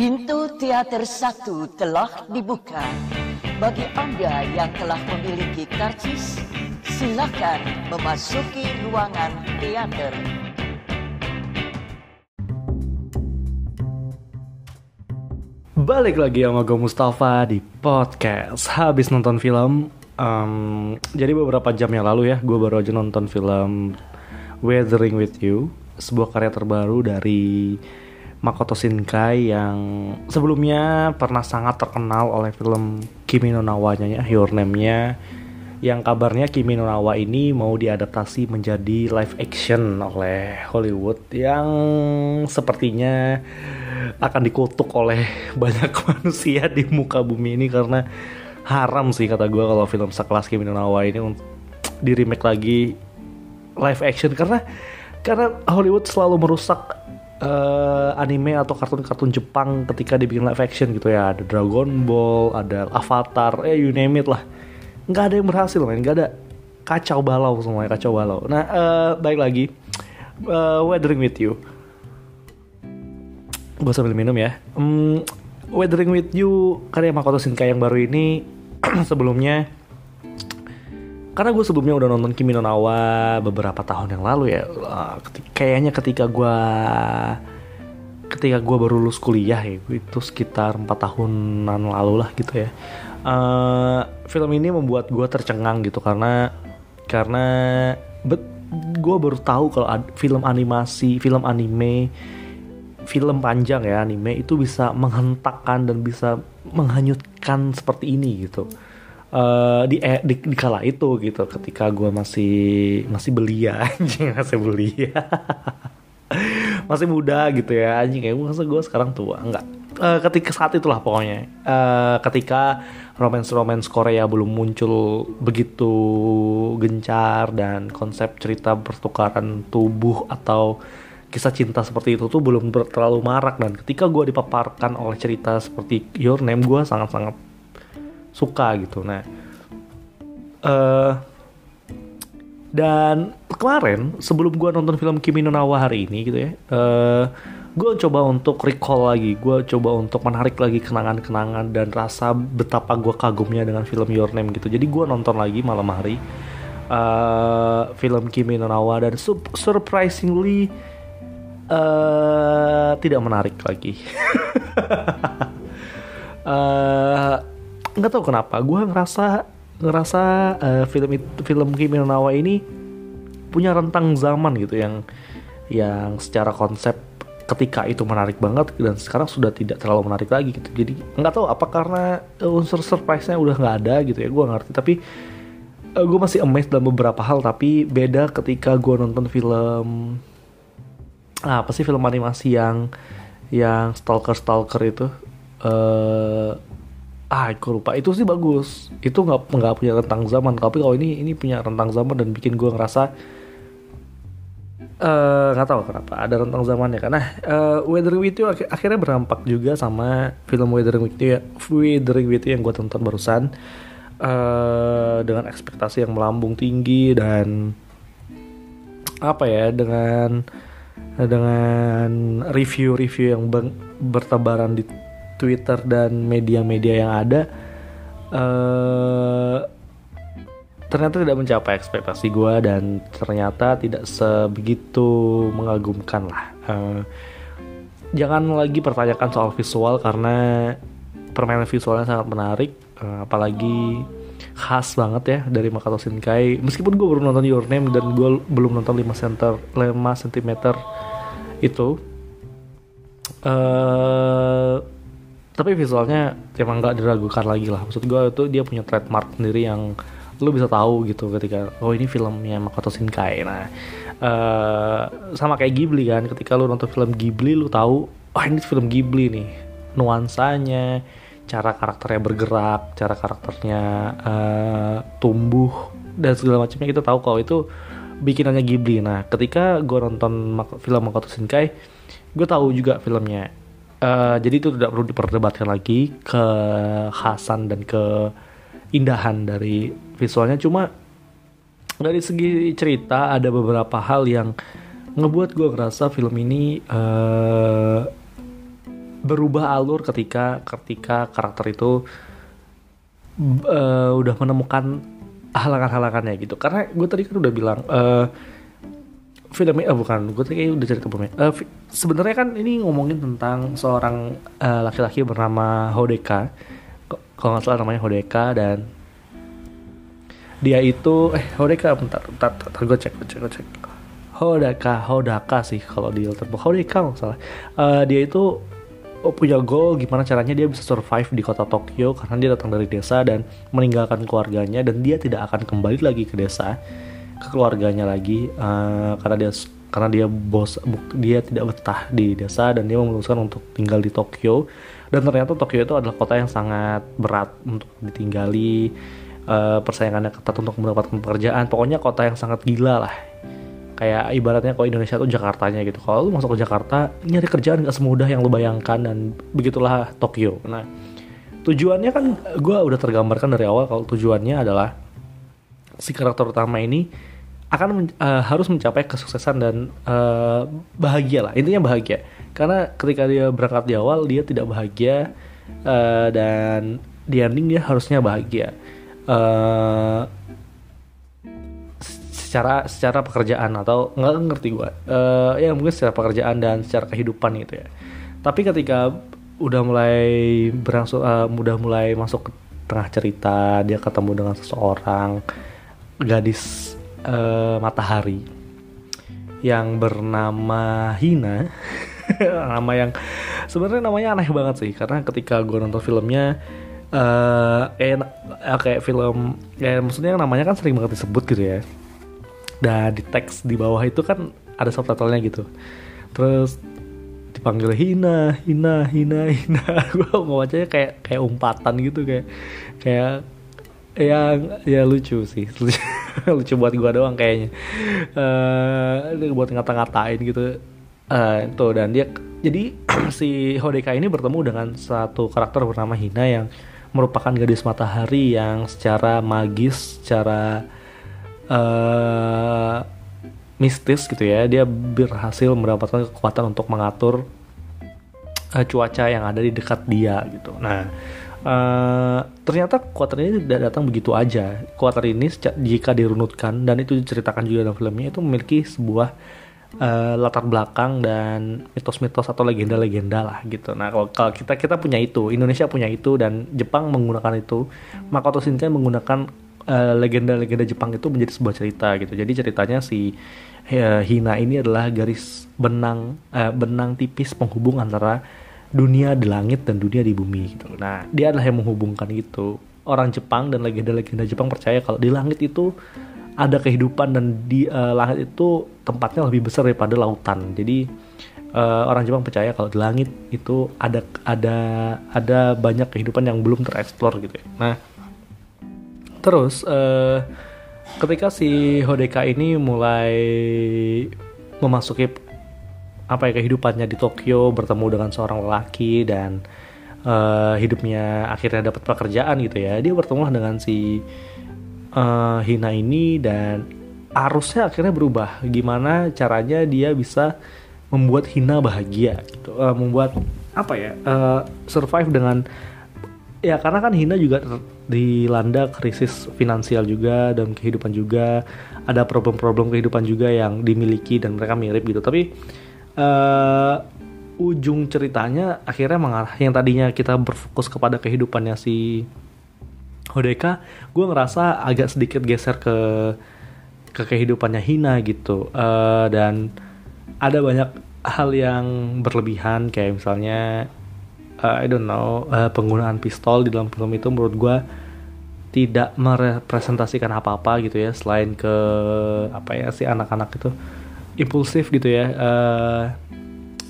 Pintu teater satu telah dibuka. Bagi Anda yang telah memiliki karcis, silakan memasuki ruangan teater. Balik lagi sama gue Mustafa di podcast Habis nonton film um, Jadi beberapa jam yang lalu ya Gue baru aja nonton film Weathering With You Sebuah karya terbaru dari Makoto Shinkai yang sebelumnya pernah sangat terkenal oleh film Kimi no Nawa-nya ya, Your Name-nya. Yang kabarnya Kimi no Nawa ini mau diadaptasi menjadi live action oleh Hollywood yang sepertinya akan dikutuk oleh banyak manusia di muka bumi ini karena haram sih kata gue kalau film sekelas Kimi no Nawa ini di remake lagi live action. Karena karena Hollywood selalu merusak uh, anime atau kartun-kartun Jepang ketika dibikin live action gitu ya. Ada Dragon Ball ada Avatar eh you name it lah. Nggak ada yang berhasil men. Nggak ada. Kacau balau semuanya kacau balau. Nah uh, baik lagi. Uh, Weathering with You. Gue sambil minum ya. Um, Weathering with You karya Makoto Shinkai yang baru ini sebelumnya karena gue sebelumnya udah nonton Kimi no Nawa beberapa tahun yang lalu ya. Uh, kayaknya ketika gue ketika gue baru lulus kuliah ya itu sekitar empat tahunan lalu lah gitu ya. Uh, film ini membuat gue tercengang gitu karena karena gue baru tahu kalau film animasi film anime film panjang ya anime itu bisa menghentakkan dan bisa menghanyutkan seperti ini gitu uh, di, eh, di di kala itu gitu ketika gue masih masih belia anjing masih belia. Masih muda gitu ya anjing kayak masa gue sekarang tua? Enggak. Uh, ketika saat itulah pokoknya. Uh, ketika romance romance Korea belum muncul begitu gencar dan konsep cerita pertukaran tubuh atau kisah cinta seperti itu tuh belum terlalu marak dan ketika gue dipaparkan oleh cerita seperti Your Name gue sangat-sangat suka gitu. Nah uh, dan kemarin sebelum gue nonton film Kimi no Nawa hari ini gitu ya uh, gue coba untuk recall lagi gue coba untuk menarik lagi kenangan-kenangan dan rasa betapa gue kagumnya dengan film Your Name gitu. Jadi gue nonton lagi malam hari uh, film Kimi no Nawa dan surprisingly uh, tidak menarik lagi. Uh, nggak tahu kenapa gue ngerasa ngerasa uh, film itu film Kimi no Nawa ini punya rentang zaman gitu yang yang secara konsep ketika itu menarik banget dan sekarang sudah tidak terlalu menarik lagi gitu. Jadi nggak tahu apa karena unsur surprise-nya udah nggak ada gitu ya gue ngerti. Tapi uh, gue masih amazed dalam beberapa hal tapi beda ketika gue nonton film ah, apa sih film animasi yang yang stalker stalker itu. Uh, ah aku lupa. Itu sih bagus. Itu nggak nggak punya rentang zaman. Tapi kalau ini ini punya rentang zaman dan bikin gue ngerasa nggak uh, tahu kenapa ada rentang zamannya. Karena uh, Weathering with You ak akhirnya berdampak juga sama film Weathering with You ya, Weathering with You yang gue tonton barusan. Uh, dengan ekspektasi yang melambung tinggi dan apa ya dengan dengan review-review yang bertebaran di Twitter dan media-media yang ada uh, ternyata tidak mencapai ekspektasi gue dan ternyata tidak sebegitu mengagumkan lah. Uh, jangan lagi pertanyakan soal visual karena permainan visualnya sangat menarik, uh, apalagi khas banget ya dari Makoto Shinkai. Meskipun gue baru nonton Your Name dan gue belum nonton 5 center 5 cm itu. Uh, tapi visualnya emang nggak diragukan lagi lah. Maksud gue itu dia punya trademark sendiri yang lu bisa tahu gitu ketika oh ini filmnya Makoto Shinkai. Nah uh, sama kayak Ghibli kan ketika lu nonton film Ghibli lu tahu oh ini film Ghibli nih. Nuansanya cara karakternya bergerak cara karakternya uh, tumbuh dan segala macamnya kita tahu kalau itu bikinannya Ghibli. Nah ketika gue nonton film Makoto Shinkai gue tahu juga filmnya Uh, jadi itu tidak perlu diperdebatkan lagi kekhasan dan keindahan dari visualnya. Cuma dari segi cerita ada beberapa hal yang ngebuat gue ngerasa film ini uh, berubah alur ketika ketika karakter itu uh, udah menemukan halangan-halangannya gitu karena gue tadi kan udah bilang uh, filmnya uh, bukan. Gue tadi udah cerita belum uh, sebenarnya kan ini ngomongin tentang seorang uh, laki-laki bernama Hodeka. Kalau nggak salah namanya Hodeka dan dia itu eh Hodeka bentar bentar, bentar, bentar gue cek gue cek gue cek. Hodaka Hodaka sih kalau di Letterboxd Hodeka nggak salah. Uh, dia itu oh, punya goal gimana caranya dia bisa survive di kota Tokyo karena dia datang dari desa dan meninggalkan keluarganya dan dia tidak akan kembali lagi ke desa ke keluarganya lagi uh, karena dia karena dia bos dia tidak betah di desa dan dia memutuskan untuk tinggal di Tokyo. Dan ternyata Tokyo itu adalah kota yang sangat berat untuk ditinggali uh, persaingannya ketat untuk mendapatkan pekerjaan. Pokoknya kota yang sangat gila lah. Kayak ibaratnya kalau Indonesia tuh Jakartanya gitu. Kalau lu masuk ke Jakarta nyari kerjaan gak semudah yang lu bayangkan dan begitulah Tokyo. Nah tujuannya kan gue udah tergambarkan dari awal kalau tujuannya adalah si karakter utama ini akan men, uh, harus mencapai kesuksesan dan uh, bahagia lah. Intinya bahagia. Karena ketika dia berangkat di awal dia tidak bahagia uh, dan di ending dia harusnya bahagia. Uh, secara secara pekerjaan atau nggak ngerti gue uh, ya mungkin secara pekerjaan dan secara kehidupan gitu ya. Tapi ketika udah mulai berangsur uh, udah mulai masuk ke tengah cerita dia ketemu dengan seseorang gadis uh, matahari yang bernama Hina. Nama yang sebenarnya namanya aneh banget sih karena ketika gue nonton filmnya uh, kayak kayak film ya maksudnya namanya kan sering banget disebut gitu ya. Dan di teks di bawah itu kan ada subtitlenya gitu. Terus dipanggil Hina Hina Hina Hina. Gue bacanya kayak kayak umpatan gitu kayak kayak yang ya lucu sih. Lucu, buat gue doang kayaknya. Uh, buat ngata-ngatain gitu. Uh, tuh dan dia jadi si Hodeka ini bertemu dengan satu karakter bernama Hina yang merupakan gadis matahari yang secara magis secara uh, mistis gitu ya. Dia berhasil mendapatkan kekuatan untuk mengatur uh, cuaca yang ada di dekat dia gitu. Nah uh, ternyata kekuatan ini tidak datang begitu aja kekuatan ini jika dirunutkan dan itu diceritakan juga dalam filmnya itu memiliki sebuah uh, latar belakang dan mitos-mitos atau legenda-legenda lah gitu. Nah kalau, kita kita punya itu, Indonesia punya itu dan Jepang menggunakan itu, Makoto Shinkai menggunakan eh, legenda-legenda Jepang itu menjadi sebuah cerita gitu. Jadi ceritanya si uh, Hina ini adalah garis benang uh, benang tipis penghubung antara dunia di langit dan dunia di bumi gitu. Nah, dia adalah yang menghubungkan itu. Orang Jepang dan legenda-legenda Jepang percaya kalau di langit itu ada kehidupan dan di uh, langit itu tempatnya lebih besar daripada lautan. Jadi uh, orang Jepang percaya kalau di langit itu ada ada ada banyak kehidupan yang belum tereksplor gitu ya. Nah, Terus uh, ketika si Hodeka ini mulai memasuki apa ya kehidupannya di Tokyo bertemu dengan seorang lelaki dan uh, hidupnya akhirnya dapat pekerjaan gitu ya. Dia bertemu dengan si uh, Hina ini dan arusnya akhirnya berubah. Gimana caranya dia bisa membuat Hina bahagia gitu. Uh, membuat apa ya uh, survive dengan ya karena kan Hina juga dilanda krisis finansial juga dan kehidupan juga. Ada problem-problem kehidupan juga yang dimiliki dan mereka mirip gitu. Tapi uh, ujung ceritanya akhirnya mengarah yang tadinya kita berfokus kepada kehidupannya si Hodeka gue ngerasa agak sedikit geser ke ke kehidupannya Hina gitu. Uh, dan ada banyak hal yang berlebihan kayak misalnya uh, I don't know uh, penggunaan pistol di dalam film itu menurut gue tidak merepresentasikan apa-apa gitu ya selain ke apa ya si anak-anak itu impulsif gitu ya uh,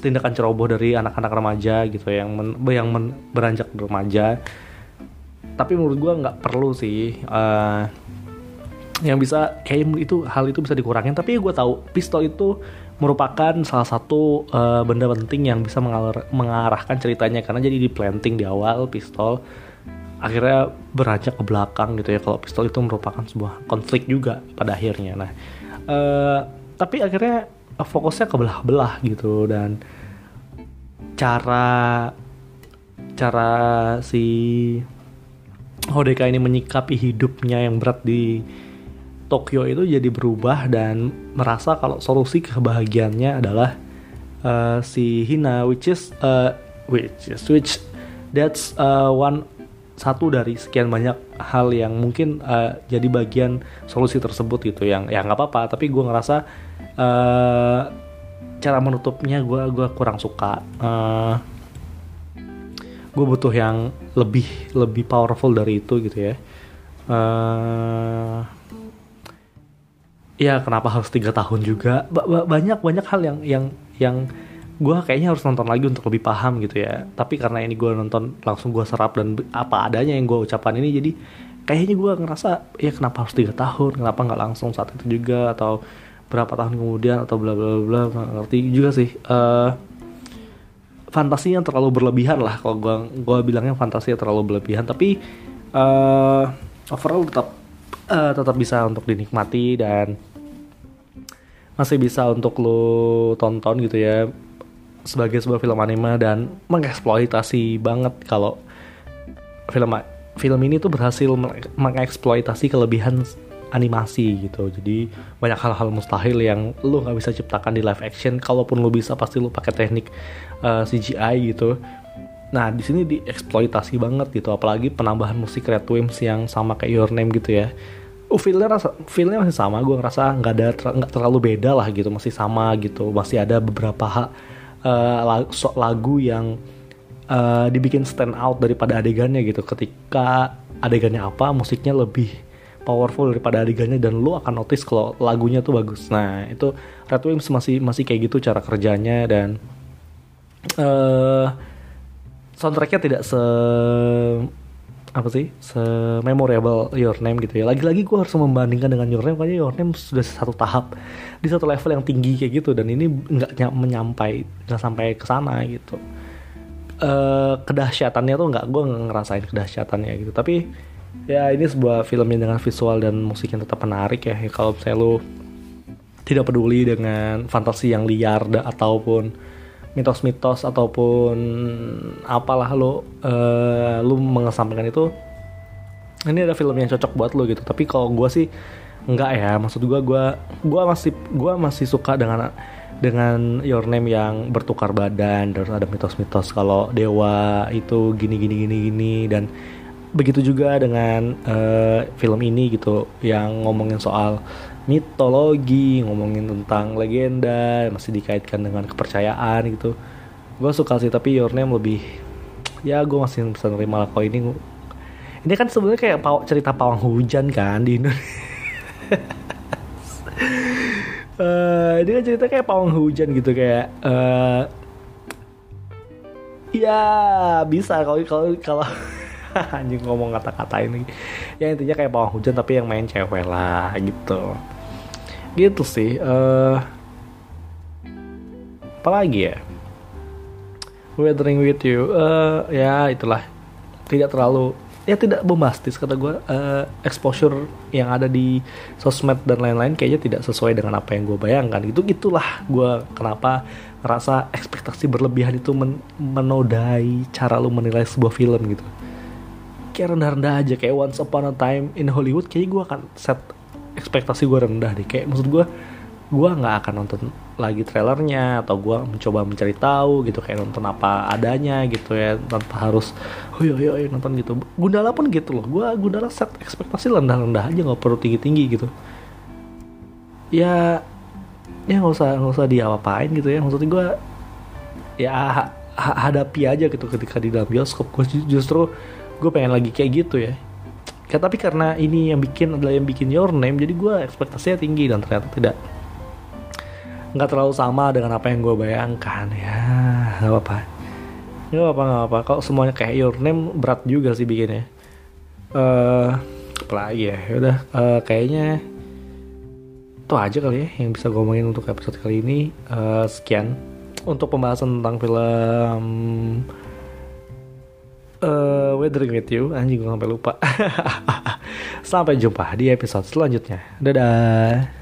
tindakan ceroboh dari anak-anak remaja gitu yang men, yang men, beranjak remaja. Tapi menurut gue nggak perlu sih uh, yang bisa kayak itu hal itu bisa dikurangin. Tapi gue tahu pistol itu merupakan salah satu uh, benda penting yang bisa mengalir, mengarahkan ceritanya. Karena jadi di planting di awal pistol akhirnya beranjak ke belakang gitu ya. Kalau pistol itu merupakan sebuah konflik juga pada akhirnya. Nah uh, tapi akhirnya fokusnya ke belah-belah gitu dan cara cara si Hodeka ini menyikapi hidupnya yang berat di Tokyo itu jadi berubah dan merasa kalau solusi kebahagiaannya adalah uh, si Hina which is uh, which is which that's uh, one satu dari sekian banyak hal yang mungkin uh, jadi bagian solusi tersebut gitu yang ya nggak apa-apa. Tapi gue ngerasa uh, cara menutupnya gue gua kurang suka. Uh, gue butuh yang lebih lebih powerful dari itu gitu ya. Uh, ya kenapa harus tiga tahun juga? Ba banyak banyak hal yang yang yang gue kayaknya harus nonton lagi untuk lebih paham gitu ya. Tapi karena ini gue nonton langsung gue serap dan apa adanya yang gue ucapkan ini jadi kayaknya gue ngerasa ya kenapa harus tiga tahun? Kenapa nggak langsung saat itu juga? Atau berapa tahun kemudian atau bla bla bla ngerti juga sih. Uh, fantasinya terlalu berlebihan lah kalau gue gue bilangnya fantasi terlalu berlebihan. Tapi uh, overall tetap uh, tetap bisa untuk dinikmati dan masih bisa untuk lo tonton gitu ya sebagai sebuah film anime dan mengeksploitasi banget kalau film film ini tuh berhasil mengeksploitasi kelebihan animasi gitu. Jadi banyak hal-hal mustahil yang lu nggak bisa ciptakan di live action. Kalaupun lu bisa pasti lu pakai teknik uh, eh, CGI gitu. Nah di sini dieksploitasi banget gitu. Apalagi penambahan musik Red Wimps yang sama kayak Your Name gitu ya. Uh, feelnya rasa feelnya masih sama. Gue ngerasa nggak ada nggak terlalu beda lah gitu. Masih sama gitu. Masih ada beberapa hak uh, lagu yang uh, dibikin stand out daripada adegannya gitu. Ketika adegannya apa musiknya lebih powerful daripada adegannya dan lu akan notice kalau lagunya tuh bagus. Nah itu Red Wimps masih masih kayak gitu cara kerjanya dan uh, soundtracknya tidak se apa sih se memorable Your Name gitu ya. Lagi-lagi gue harus membandingkan dengan Your Name karena Your Name sudah satu tahap di satu level yang tinggi kayak gitu dan ini nggak menyampai nggak sampai ke sana gitu. Uh, kedahsyatannya tuh nggak gue ngerasain kedahsyatannya gitu. Tapi ya ini sebuah film yang dengan visual dan musik yang tetap menarik ya. Kalau saya lu tidak peduli dengan fantasi yang liar ataupun mitos-mitos ataupun apalah lo uh, lu mengesampingkan itu ini ada film yang cocok buat lo gitu. Tapi kalau gue sih enggak ya. Maksud gue gue gue masih gue masih suka dengan dengan Your Name yang bertukar badan terus ada mitos-mitos kalau dewa itu gini gini gini gini dan begitu juga dengan uh, film ini gitu yang ngomongin soal mitologi ngomongin tentang legenda masih dikaitkan dengan kepercayaan gitu. Gue suka sih tapi Your Name lebih ya gue masih bisa nerima lah kalau ini. Ini kan sebenarnya kayak paw, cerita pawang hujan kan di Indonesia. Uh, ini kan cerita kayak pawang hujan gitu kayak uh, ya bisa kalau kalau anjing ngomong kata-kata ini. Ya intinya kayak pawang hujan tapi yang main cewek lah gitu. Gitu sih uh, apalagi ya? Weathering with you uh, ya itulah. Tidak terlalu ya tidak bombastis kata gue uh, exposure yang ada di sosmed dan lain-lain kayaknya tidak sesuai dengan apa yang gue bayangkan. Itu itulah gue kenapa ngerasa ekspektasi berlebihan itu men menodai cara lu menilai sebuah film gitu kayak rendah-rendah aja kayak once upon a time in Hollywood kayaknya gue akan set ekspektasi gue rendah deh. Kayak maksud gue gue nggak akan nonton lagi trailernya atau gue mencoba mencari tahu gitu kayak nonton apa adanya gitu ya tanpa harus oh iya iya, iya nonton gitu. Gundala pun gitu loh. Gue Gundala set ekspektasi rendah-rendah aja nggak perlu tinggi-tinggi gitu. Ya ya nggak usah nggak usah diapa-apain gitu ya. Maksudnya gue ya hadapi aja gitu ketika di dalam bioskop. Gue justru gue pengen lagi kayak gitu ya. Ya, tapi karena ini yang bikin adalah yang bikin your name jadi gue ekspektasinya tinggi dan ternyata tidak. Nggak terlalu sama dengan apa yang gue bayangkan ya. Nggak apa-apa. Nggak apa nggak apa kalau semuanya kayak your name berat juga sih bikinnya. Eh uh, lagi ya, ya udah uh, kayaknya itu aja kali ya yang bisa gue ngomongin untuk episode kali ini. Uh, sekian untuk pembahasan tentang film uh, Weathering with you. Anjing gue sampai lupa. Sampai jumpa di episode selanjutnya. Dadah